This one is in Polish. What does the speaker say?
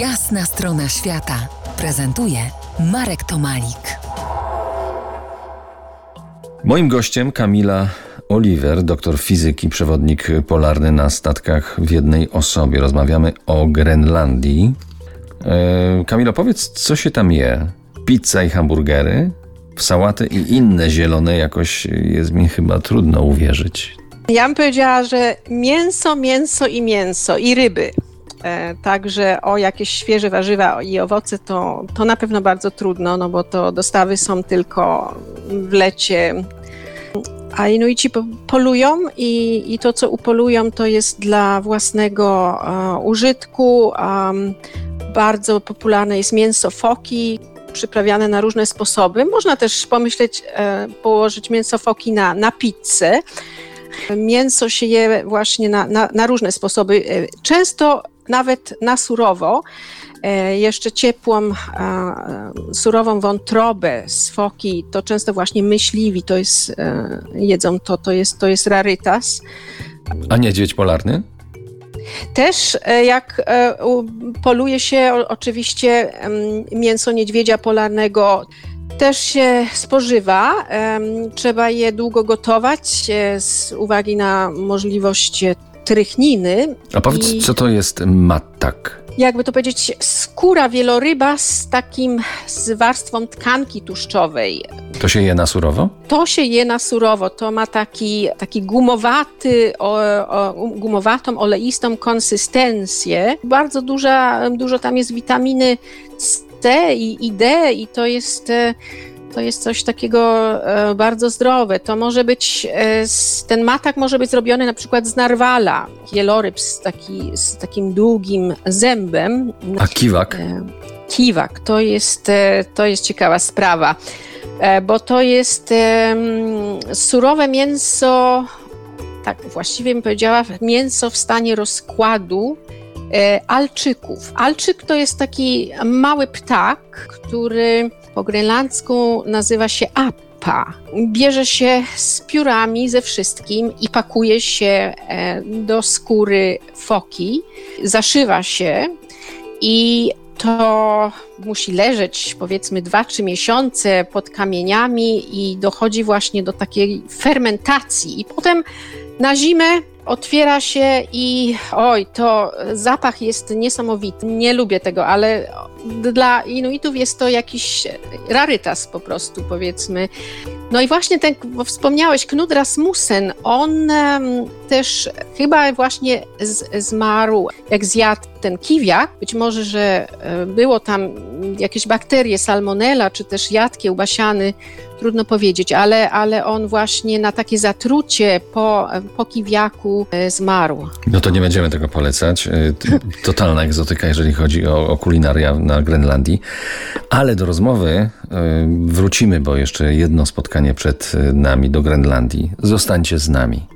Jasna strona świata prezentuje Marek Tomalik. Moim gościem Kamila Oliver, doktor fizyki, przewodnik polarny na statkach w jednej osobie. Rozmawiamy o Grenlandii. E, Kamilo, powiedz, co się tam je? Pizza i hamburgery? W sałaty i inne zielone jakoś jest mi chyba trudno uwierzyć. Ja bym powiedziała, że mięso, mięso i mięso i ryby. E, także o jakieś świeże warzywa i owoce to, to na pewno bardzo trudno, no bo to dostawy są tylko w lecie. A Inuici polują i, i to, co upolują, to jest dla własnego uh, użytku. Bardzo popularne jest mięso foki, przyprawiane na różne sposoby. Można też pomyśleć, e, położyć mięso foki na, na pizzę. Mięso się je właśnie na, na, na różne sposoby. E, często nawet na surowo. E, jeszcze ciepłą, surową wątrobę z foki, to często właśnie myśliwi to jest, jedzą to, to jest, to jest rarytas. A niedźwiedź polarny? Też e, jak e, poluje się oczywiście mięso niedźwiedzia polarnego, też się spożywa. Trzeba je długo gotować e, z uwagi na możliwość trychniny. A powiedz, I... co to jest matak? jakby to powiedzieć, skóra wieloryba z takim, z warstwą tkanki tłuszczowej. To się je na surowo? To się je na surowo. To ma taki, taki gumowaty, o, o, gumowatą, oleistą konsystencję. Bardzo duża, dużo tam jest witaminy C i, i D i to jest e, to jest coś takiego e, bardzo zdrowe. To może być, e, ten matak może być zrobiony na przykład z narwala, wieloryb z, taki, z takim długim zębem. A kiwak? E, kiwak, to jest, to jest ciekawa sprawa, bo to jest surowe mięso, tak właściwie bym powiedziała, mięso w stanie rozkładu alczyków. Alczyk to jest taki mały ptak, który po grenlandzku nazywa się appa. Bierze się z piórami, ze wszystkim i pakuje się e, do skóry foki, zaszywa się i to musi leżeć powiedzmy 2-3 miesiące pod kamieniami i dochodzi właśnie do takiej fermentacji. I potem na zimę otwiera się i oj, to zapach jest niesamowity. Nie lubię tego, ale dla Inuitów jest to jakiś rarytas po prostu, powiedzmy. No i właśnie ten, bo wspomniałeś, Knud Rasmussen, on też chyba właśnie z, zmarł, jak zjadł ten kiwiak. Być może, że e, było tam jakieś bakterie, salmonella, czy też jad kiełbasiany, trudno powiedzieć, ale, ale on właśnie na takie zatrucie po, po kiwiaku e, zmarł. No to nie będziemy tego polecać. E, totalna egzotyka, jeżeli chodzi o, o kulinaria na Grenlandii. Ale do rozmowy wrócimy, bo jeszcze jedno spotkanie przed nami do Grenlandii. Zostańcie z nami.